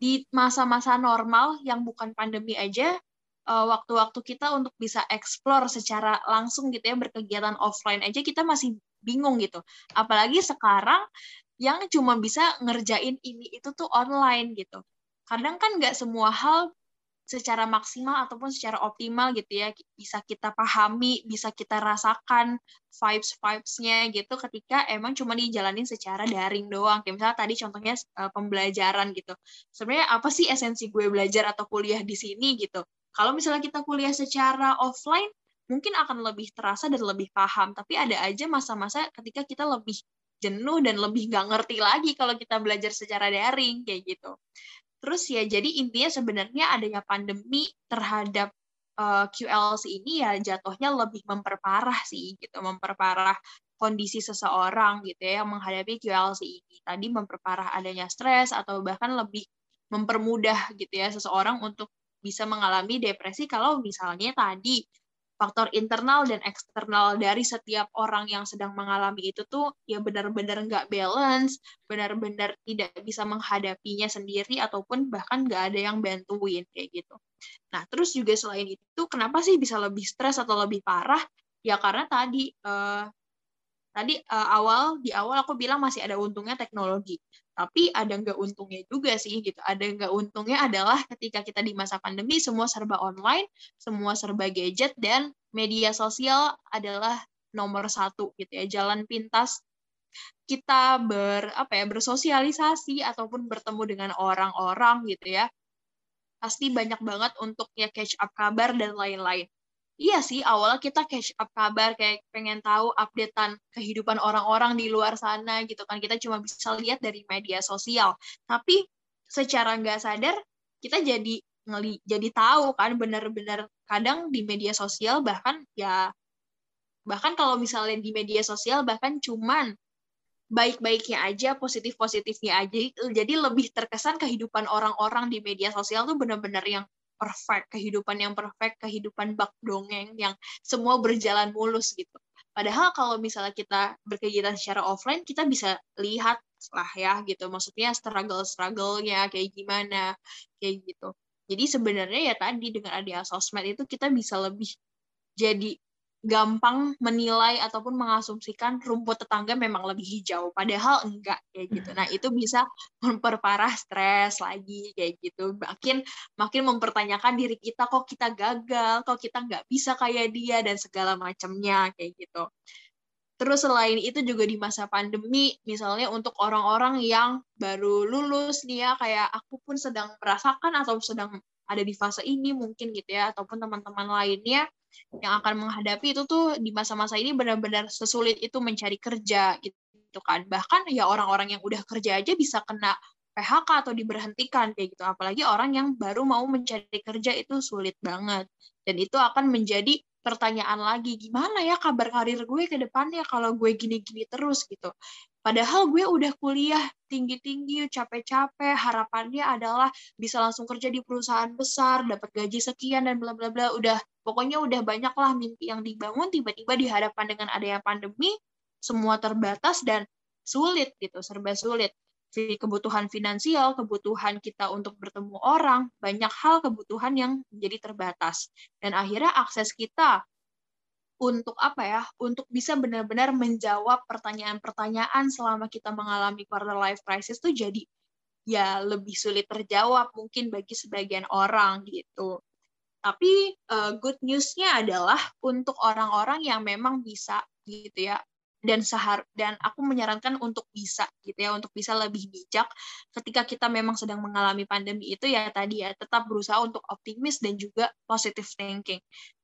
di masa-masa normal yang bukan pandemi aja eh, waktu-waktu kita untuk bisa explore secara langsung gitu ya berkegiatan offline aja kita masih bingung gitu. Apalagi sekarang yang cuma bisa ngerjain ini itu tuh online gitu. Kadang kan nggak semua hal secara maksimal ataupun secara optimal gitu ya. Bisa kita pahami bisa kita rasakan vibes vibesnya gitu ketika emang cuma dijalanin secara daring doang. Kayak misalnya tadi contohnya uh, pembelajaran gitu. Sebenarnya apa sih esensi gue belajar atau kuliah di sini gitu? Kalau misalnya kita kuliah secara offline mungkin akan lebih terasa dan lebih paham. Tapi ada aja masa-masa ketika kita lebih jenuh dan lebih nggak ngerti lagi kalau kita belajar secara daring kayak gitu Terus ya jadi intinya sebenarnya adanya pandemi terhadap uh, eh, QLC ini ya jatuhnya lebih memperparah sih gitu, memperparah kondisi seseorang gitu ya yang menghadapi QLC ini. Tadi memperparah adanya stres atau bahkan lebih mempermudah gitu ya seseorang untuk bisa mengalami depresi kalau misalnya tadi faktor internal dan eksternal dari setiap orang yang sedang mengalami itu tuh ya benar-benar nggak balance, benar-benar tidak bisa menghadapinya sendiri ataupun bahkan nggak ada yang bantuin kayak gitu. Nah terus juga selain itu kenapa sih bisa lebih stres atau lebih parah? Ya karena tadi uh, tadi uh, awal di awal aku bilang masih ada untungnya teknologi tapi ada nggak untungnya juga sih gitu. Ada nggak untungnya adalah ketika kita di masa pandemi semua serba online semua serba gadget dan media sosial adalah nomor satu gitu ya jalan pintas kita ber apa ya bersosialisasi ataupun bertemu dengan orang-orang gitu ya. Pasti banyak banget untuk ya catch up kabar dan lain-lain iya sih awalnya kita catch up kabar kayak pengen tahu updatean kehidupan orang-orang di luar sana gitu kan kita cuma bisa lihat dari media sosial tapi secara nggak sadar kita jadi ngeli jadi tahu kan benar-benar kadang di media sosial bahkan ya Bahkan kalau misalnya di media sosial bahkan cuman baik-baiknya aja, positif-positifnya aja. Jadi lebih terkesan kehidupan orang-orang di media sosial tuh benar-benar yang perfect, kehidupan yang perfect, kehidupan bak dongeng yang semua berjalan mulus gitu. Padahal kalau misalnya kita berkegiatan secara offline, kita bisa lihat lah ya gitu. Maksudnya struggle-struggle-nya kayak gimana, kayak gitu. Jadi sebenarnya ya tadi dengan adanya sosmed itu kita bisa lebih jadi gampang menilai ataupun mengasumsikan rumput tetangga memang lebih hijau padahal enggak kayak gitu. Nah, itu bisa memperparah stres lagi kayak gitu. Makin makin mempertanyakan diri kita kok kita gagal, kok kita nggak bisa kayak dia dan segala macamnya kayak gitu. Terus selain itu juga di masa pandemi, misalnya untuk orang-orang yang baru lulus nih ya, kayak aku pun sedang merasakan atau sedang ada di fase ini mungkin gitu ya, ataupun teman-teman lainnya, yang akan menghadapi itu tuh di masa-masa ini benar-benar sesulit itu mencari kerja gitu kan. Bahkan ya orang-orang yang udah kerja aja bisa kena PHK atau diberhentikan kayak gitu. Apalagi orang yang baru mau mencari kerja itu sulit banget. Dan itu akan menjadi pertanyaan lagi, gimana ya kabar karir gue ke depannya kalau gue gini-gini terus gitu. Padahal gue udah kuliah tinggi-tinggi, capek-capek, harapannya adalah bisa langsung kerja di perusahaan besar, dapat gaji sekian dan bla bla bla. Udah pokoknya udah banyak lah mimpi yang dibangun tiba-tiba dihadapkan dengan adanya pandemi, semua terbatas dan sulit gitu, serba sulit. Kebutuhan finansial, kebutuhan kita untuk bertemu orang, banyak hal kebutuhan yang menjadi terbatas. Dan akhirnya akses kita untuk apa ya untuk bisa benar-benar menjawab pertanyaan-pertanyaan selama kita mengalami quarter life crisis tuh jadi ya lebih sulit terjawab mungkin bagi sebagian orang gitu. Tapi uh, good newsnya adalah untuk orang-orang yang memang bisa gitu ya dan sehar dan aku menyarankan untuk bisa gitu ya untuk bisa lebih bijak ketika kita memang sedang mengalami pandemi itu ya tadi ya tetap berusaha untuk optimis dan juga positive thinking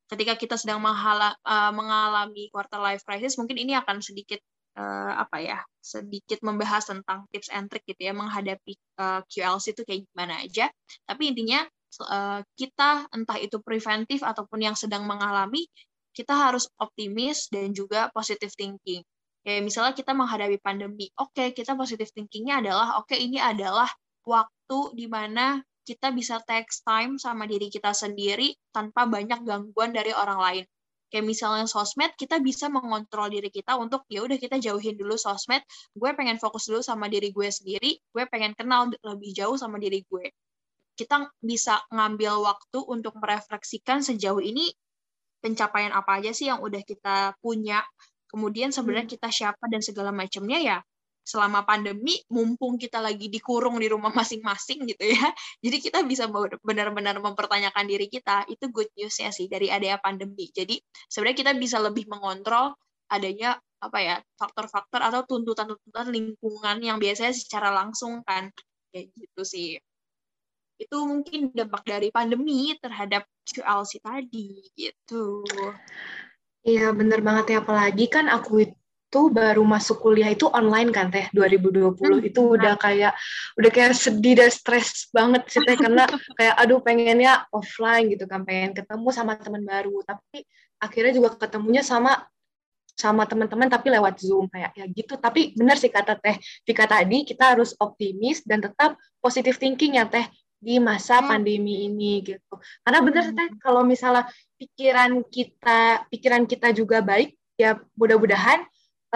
ketika kita sedang menghala, uh, mengalami quarter life crisis, mungkin ini akan sedikit uh, apa ya, sedikit membahas tentang tips and trick gitu ya menghadapi uh, QLC itu kayak gimana aja. Tapi intinya uh, kita entah itu preventif ataupun yang sedang mengalami, kita harus optimis dan juga positive thinking. Kayak misalnya kita menghadapi pandemi, oke okay, kita positive thinkingnya adalah oke okay, ini adalah waktu di mana kita bisa text time sama diri kita sendiri tanpa banyak gangguan dari orang lain. Kayak misalnya sosmed, kita bisa mengontrol diri kita untuk ya udah kita jauhin dulu sosmed. Gue pengen fokus dulu sama diri gue sendiri. Gue pengen kenal lebih jauh sama diri gue. Kita bisa ngambil waktu untuk merefleksikan sejauh ini pencapaian apa aja sih yang udah kita punya. Kemudian sebenarnya hmm. kita siapa dan segala macamnya ya selama pandemi mumpung kita lagi dikurung di rumah masing-masing gitu ya <laughs> jadi kita bisa benar-benar mempertanyakan diri kita itu good newsnya sih dari adanya pandemi. Jadi sebenarnya kita bisa lebih mengontrol adanya apa ya faktor-faktor atau tuntutan-tuntutan lingkungan yang biasanya secara langsung kan kayak gitu sih. Itu mungkin dampak dari pandemi terhadap QLC tadi gitu. Iya bener banget ya apalagi kan aku itu baru masuk kuliah itu online kan teh 2020 hmm. itu udah kayak udah kayak sedih dan stres banget sih teh karena <laughs> kayak aduh pengennya offline gitu kan pengen ketemu sama teman baru tapi akhirnya juga ketemunya sama sama teman-teman tapi lewat Zoom kayak ya gitu. Tapi benar sih kata Teh Vika tadi kita harus optimis dan tetap positive thinking ya Teh di masa hmm. pandemi ini gitu. Karena benar hmm. Teh kalau misalnya pikiran kita pikiran kita juga baik ya mudah-mudahan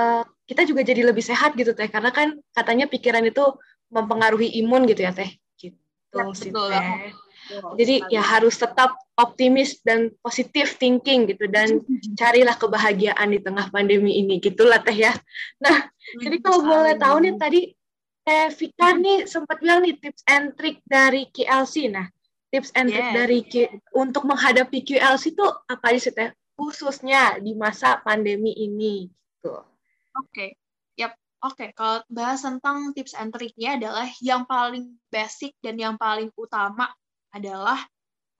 uh, kita juga jadi lebih sehat gitu teh karena kan katanya pikiran itu mempengaruhi imun gitu ya teh gitu ya, sih betul, teh. Jadi ya harus tetap optimis dan positif thinking gitu dan <laughs> carilah kebahagiaan di tengah pandemi ini gitulah teh ya. Nah, jadi kalau boleh tahu nih tadi Teh Vika nih sempat bilang nih tips and trick dari QLC. Nah, tips and trick dari Q, untuk menghadapi QLC itu apa aja sih Teh? Khususnya di masa pandemi ini gitu. Oke, okay. yap. Oke, okay. kalau bahas tentang tips and triknya adalah yang paling basic dan yang paling utama adalah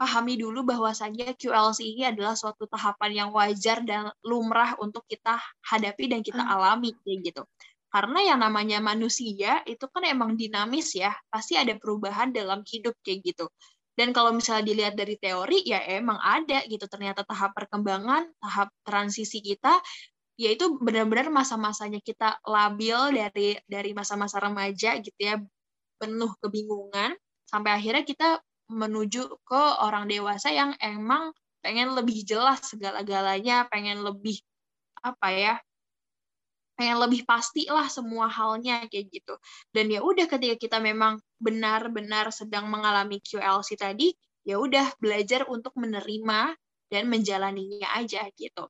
pahami dulu bahwasanya QLC ini adalah suatu tahapan yang wajar dan lumrah untuk kita hadapi dan kita hmm. alami kayak gitu. Karena yang namanya manusia itu kan emang dinamis ya, pasti ada perubahan dalam hidup kayak gitu. Dan kalau misalnya dilihat dari teori, ya emang ada gitu. Ternyata tahap perkembangan, tahap transisi kita, yaitu benar-benar masa-masanya kita labil dari dari masa-masa remaja gitu ya, penuh kebingungan, sampai akhirnya kita menuju ke orang dewasa yang emang pengen lebih jelas segala-galanya, pengen lebih apa ya, pengen lebih pasti lah semua halnya kayak gitu. Dan ya udah ketika kita memang benar-benar sedang mengalami QLC tadi, ya udah belajar untuk menerima dan menjalaninya aja gitu.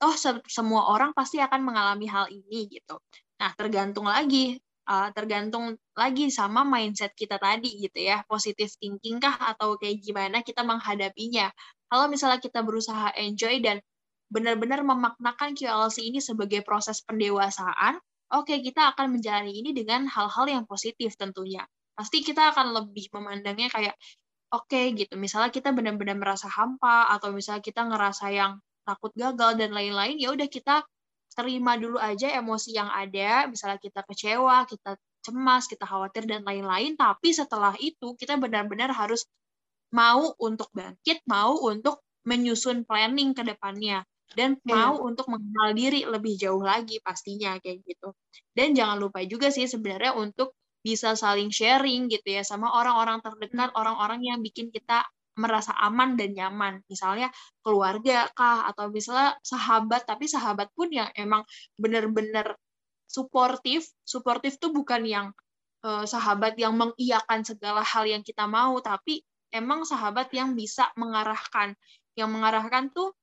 Toh se semua orang pasti akan mengalami hal ini gitu. Nah, tergantung lagi uh, tergantung lagi sama mindset kita tadi gitu ya. Positive thinking kah atau kayak gimana kita menghadapinya. Kalau misalnya kita berusaha enjoy dan benar-benar memaknakan QLC ini sebagai proses pendewasaan, oke okay, kita akan menjalani ini dengan hal-hal yang positif tentunya. Pasti kita akan lebih memandangnya kayak oke okay, gitu. Misalnya kita benar-benar merasa hampa atau misalnya kita ngerasa yang takut gagal dan lain-lain, ya udah kita terima dulu aja emosi yang ada. Misalnya kita kecewa, kita cemas, kita khawatir dan lain-lain, tapi setelah itu kita benar-benar harus mau untuk bangkit, mau untuk menyusun planning ke depannya dan yeah. mau untuk mengenal diri lebih jauh lagi pastinya kayak gitu. Dan jangan lupa juga sih sebenarnya untuk bisa saling sharing gitu ya sama orang-orang terdekat, hmm. orang-orang yang bikin kita merasa aman dan nyaman. Misalnya keluarga kah atau misalnya sahabat, tapi sahabat pun yang emang benar-benar suportif. Suportif tuh bukan yang uh, sahabat yang mengiyakan segala hal yang kita mau, tapi emang sahabat yang bisa mengarahkan. Yang mengarahkan tuh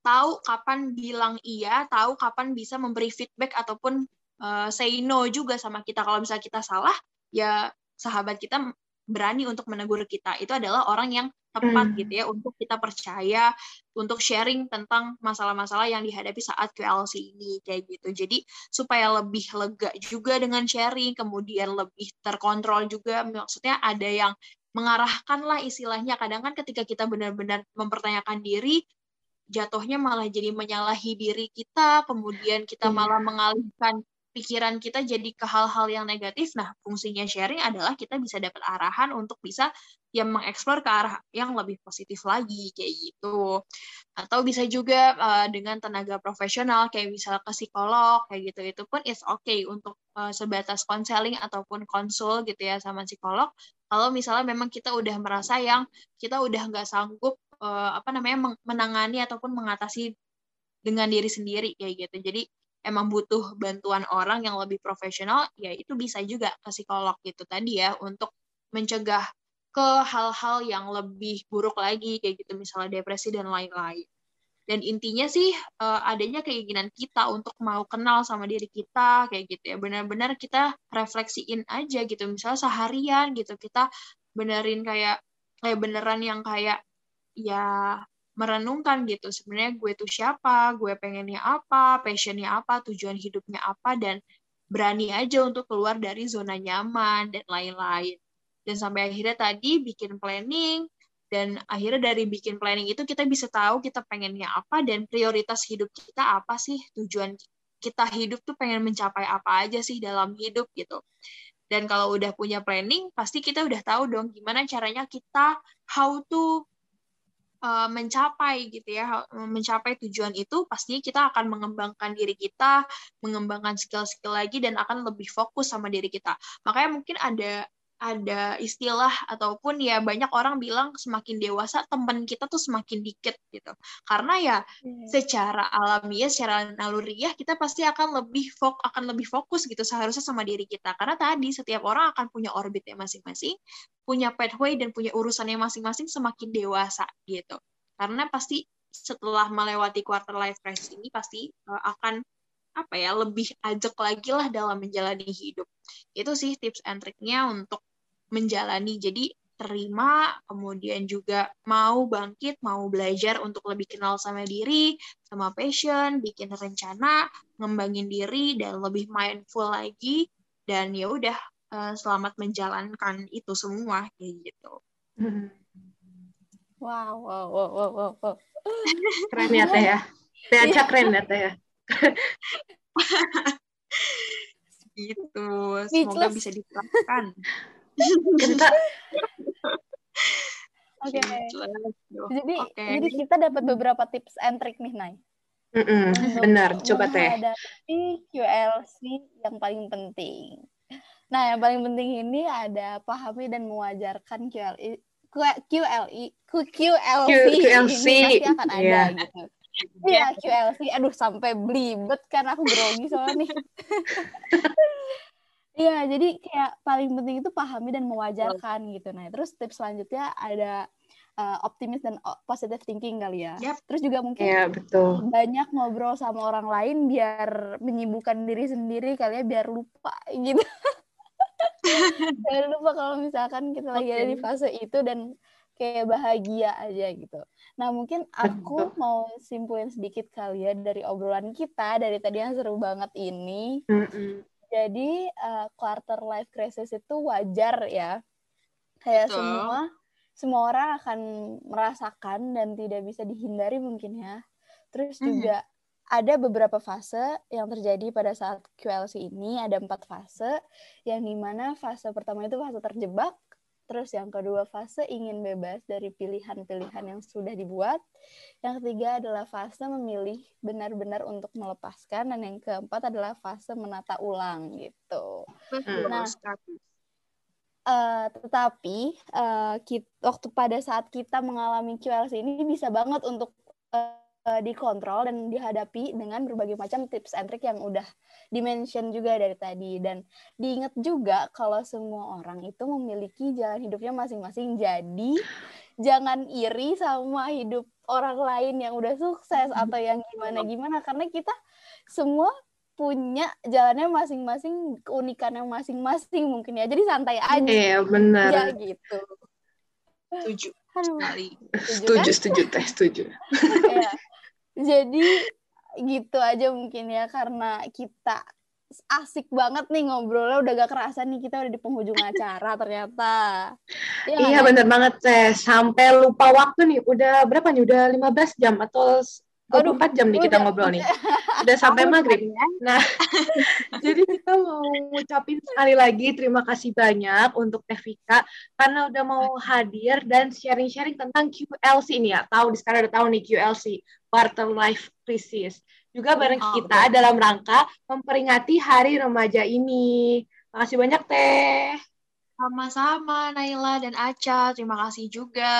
tahu kapan bilang iya, tahu kapan bisa memberi feedback ataupun uh, say no juga sama kita. Kalau misalnya kita salah, ya sahabat kita berani untuk menegur kita. Itu adalah orang yang tepat hmm. gitu ya untuk kita percaya untuk sharing tentang masalah-masalah yang dihadapi saat QLC ini kayak gitu. Jadi supaya lebih lega juga dengan sharing, kemudian lebih terkontrol juga. Maksudnya ada yang mengarahkan lah istilahnya. Kadang kan ketika kita benar-benar mempertanyakan diri, jatuhnya malah jadi menyalahi diri kita, kemudian kita iya. malah mengalihkan pikiran kita jadi ke hal-hal yang negatif. Nah, fungsinya sharing adalah kita bisa dapat arahan untuk bisa yang mengeksplor ke arah yang lebih positif lagi kayak gitu. Atau bisa juga uh, dengan tenaga profesional kayak misalnya ke psikolog kayak gitu itu pun it's okay untuk uh, sebatas konseling ataupun konsul gitu ya sama psikolog. Kalau misalnya memang kita udah merasa yang kita udah nggak sanggup uh, apa namanya menangani ataupun mengatasi dengan diri sendiri kayak gitu. Jadi emang butuh bantuan orang yang lebih profesional, ya itu bisa juga ke psikolog gitu tadi ya untuk mencegah ke hal-hal yang lebih buruk lagi kayak gitu misalnya depresi dan lain-lain. Dan intinya sih uh, adanya keinginan kita untuk mau kenal sama diri kita kayak gitu ya. Benar-benar kita refleksiin aja gitu. Misalnya seharian gitu kita benerin kayak kayak beneran yang kayak ya merenungkan gitu sebenarnya gue tuh siapa, gue pengennya apa, passionnya apa, tujuan hidupnya apa dan berani aja untuk keluar dari zona nyaman dan lain-lain. Dan sampai akhirnya tadi bikin planning dan akhirnya dari bikin planning itu kita bisa tahu kita pengennya apa dan prioritas hidup kita apa sih, tujuan kita hidup tuh pengen mencapai apa aja sih dalam hidup gitu. Dan kalau udah punya planning, pasti kita udah tahu dong gimana caranya kita how to uh, mencapai gitu ya mencapai tujuan itu pastinya kita akan mengembangkan diri kita mengembangkan skill-skill lagi dan akan lebih fokus sama diri kita. Makanya mungkin ada ada istilah ataupun ya banyak orang bilang semakin dewasa teman kita tuh semakin dikit gitu. Karena ya hmm. secara alamiah secara naluriah kita pasti akan lebih fok akan lebih fokus gitu seharusnya sama diri kita. Karena tadi setiap orang akan punya orbitnya masing-masing punya pathway dan punya urusannya masing-masing semakin dewasa gitu. Karena pasti setelah melewati quarter life crisis ini pasti uh, akan apa ya lebih ajak lagi lah dalam menjalani hidup. Itu sih tips and triknya untuk menjalani. Jadi terima kemudian juga mau bangkit mau belajar untuk lebih kenal sama diri sama passion bikin rencana ngembangin diri dan lebih mindful lagi. Dan ya udah uh, selamat menjalankan itu semua kayak gitu. Wow wow wow wow wow, wow. keren ya teh ya. Teh aja keren ya teh ya gitu semoga bisa diterapkan kita Oke. Gitu. Jadi Oke. jadi kita dapat beberapa tips and trick nih, Nay. Untuk benar, coba teh. QLC yang paling penting. Nah, yang paling penting ini ada pahami dan mewajarkan QLI QLI QLC, QLC, ini pasti akan ada iya. gitu. Iya, QLC. Aduh, sampai belibet kan aku grogi soalnya nih. <laughs> Iya, jadi kayak paling penting itu pahami dan mewajarkan gitu. Nah, terus tips selanjutnya ada uh, optimis dan positive thinking kali ya. Yap. Terus juga mungkin Iya, betul. banyak ngobrol sama orang lain biar menyibukkan diri sendiri kali ya biar lupa gitu. <laughs> biar lupa kalau misalkan kita lagi ada di fase itu dan kayak bahagia aja gitu. Nah mungkin aku mau simpulin sedikit kali ya dari obrolan kita dari tadi yang seru banget ini. Mm-mm. Jadi uh, quarter life crisis itu wajar ya. Kayak Betul. semua semua orang akan merasakan dan tidak bisa dihindari mungkin ya. Terus juga ada beberapa fase yang terjadi pada saat QLC ini. Ada empat fase. Yang di mana fase pertama itu fase terjebak. Terus yang kedua fase ingin bebas dari pilihan-pilihan yang sudah dibuat. Yang ketiga adalah fase memilih benar-benar untuk melepaskan. Dan yang keempat adalah fase menata ulang gitu. Betul Nah. Eh, tetapi eh, kit- waktu pada saat kita mengalami QLC ini bisa banget untuk eh, dikontrol dan dihadapi dengan berbagai macam tips and trick yang udah dimention juga dari tadi dan diingat juga kalau semua orang itu memiliki jalan hidupnya masing-masing jadi jangan iri sama hidup orang lain yang udah sukses <laughs> atau yang gimana-gimana karena kita semua punya jalannya masing-masing keunikannya masing-masing mungkin ya jadi santai aja Iya, benar. ya gitu Setuju sekali. Setuju, setuju, teh, setuju. <laughs> ya. Jadi gitu aja mungkin ya karena kita asik banget nih ngobrolnya udah gak kerasa nih kita udah di penghujung acara ternyata Ya Iya, Nay? benar banget, teh. Sampai lupa waktu nih. Udah berapa nih? Udah 15 jam atau 24 jam nih kita udah. ngobrol nih. <laughs> Udah sampai maghrib. Nah, <laughs> jadi kita mau ngucapin sekali lagi terima kasih banyak untuk Teh Vika karena udah mau hadir dan sharing-sharing tentang QLC ini ya. Tahu di sekarang udah tahu nih QLC, quarter life crisis. Juga bareng Oh, kita dalam rangka memperingati hari remaja ini. Makasih banyak Teh. Sama-sama Naila dan Aca. Terima kasih juga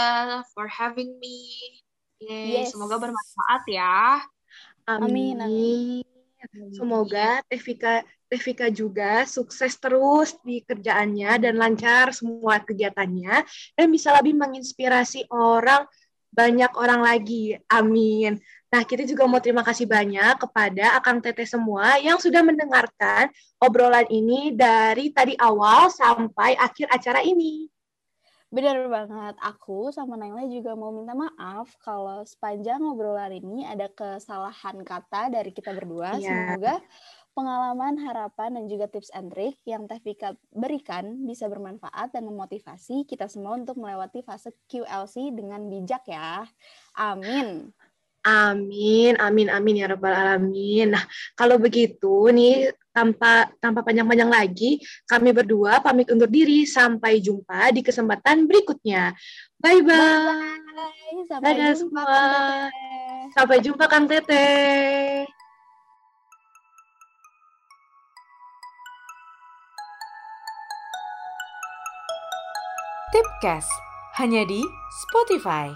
for having me. Yeay, Yes. Semoga bermanfaat ya. Amin, Amin. Semoga Teh Vika, Teh Vika juga sukses terus di kerjaannya dan lancar semua kegiatannya dan bisa lebih menginspirasi orang banyak orang lagi. Amin. Nah, kita juga mau terima kasih banyak kepada Akang Teteh semua yang sudah mendengarkan obrolan ini dari tadi awal sampai akhir acara ini. Benar banget. Aku sama Naila juga mau minta maaf kalau sepanjang obrolan ini ada kesalahan kata dari kita berdua. Iya. Semoga pengalaman, harapan, dan juga tips and trick yang Teh Vika berikan bisa bermanfaat dan memotivasi kita semua untuk melewati fase QLC dengan bijak ya. Amin. Amin, amin, amin ya rabbal alamin. Nah, kalau begitu nih tanpa tanpa panjang-panjang lagi, kami berdua pamit undur diri. Sampai jumpa di kesempatan berikutnya. Bye bye. Bye. Sampai Dadah jumpa. semua. Sampai jumpa Kang Teteh. Tipcast hanya di Spotify.